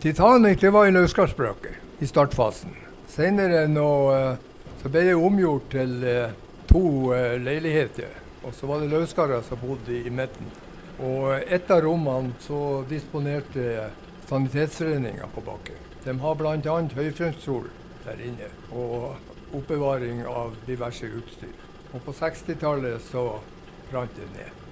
Titanic det var i Lausgardsbraket i startfasen. Senere eh, så ble det omgjort til eh, to eh, leiligheter. Og så var det løskarer som bodde i midten. Og et av rommene så disponerte Sanitetsforeninga på bakken. De har bl.a. høyfjellsstol der inne. Og oppbevaring av diverse utstyr. Og på 60-tallet så brant det ned.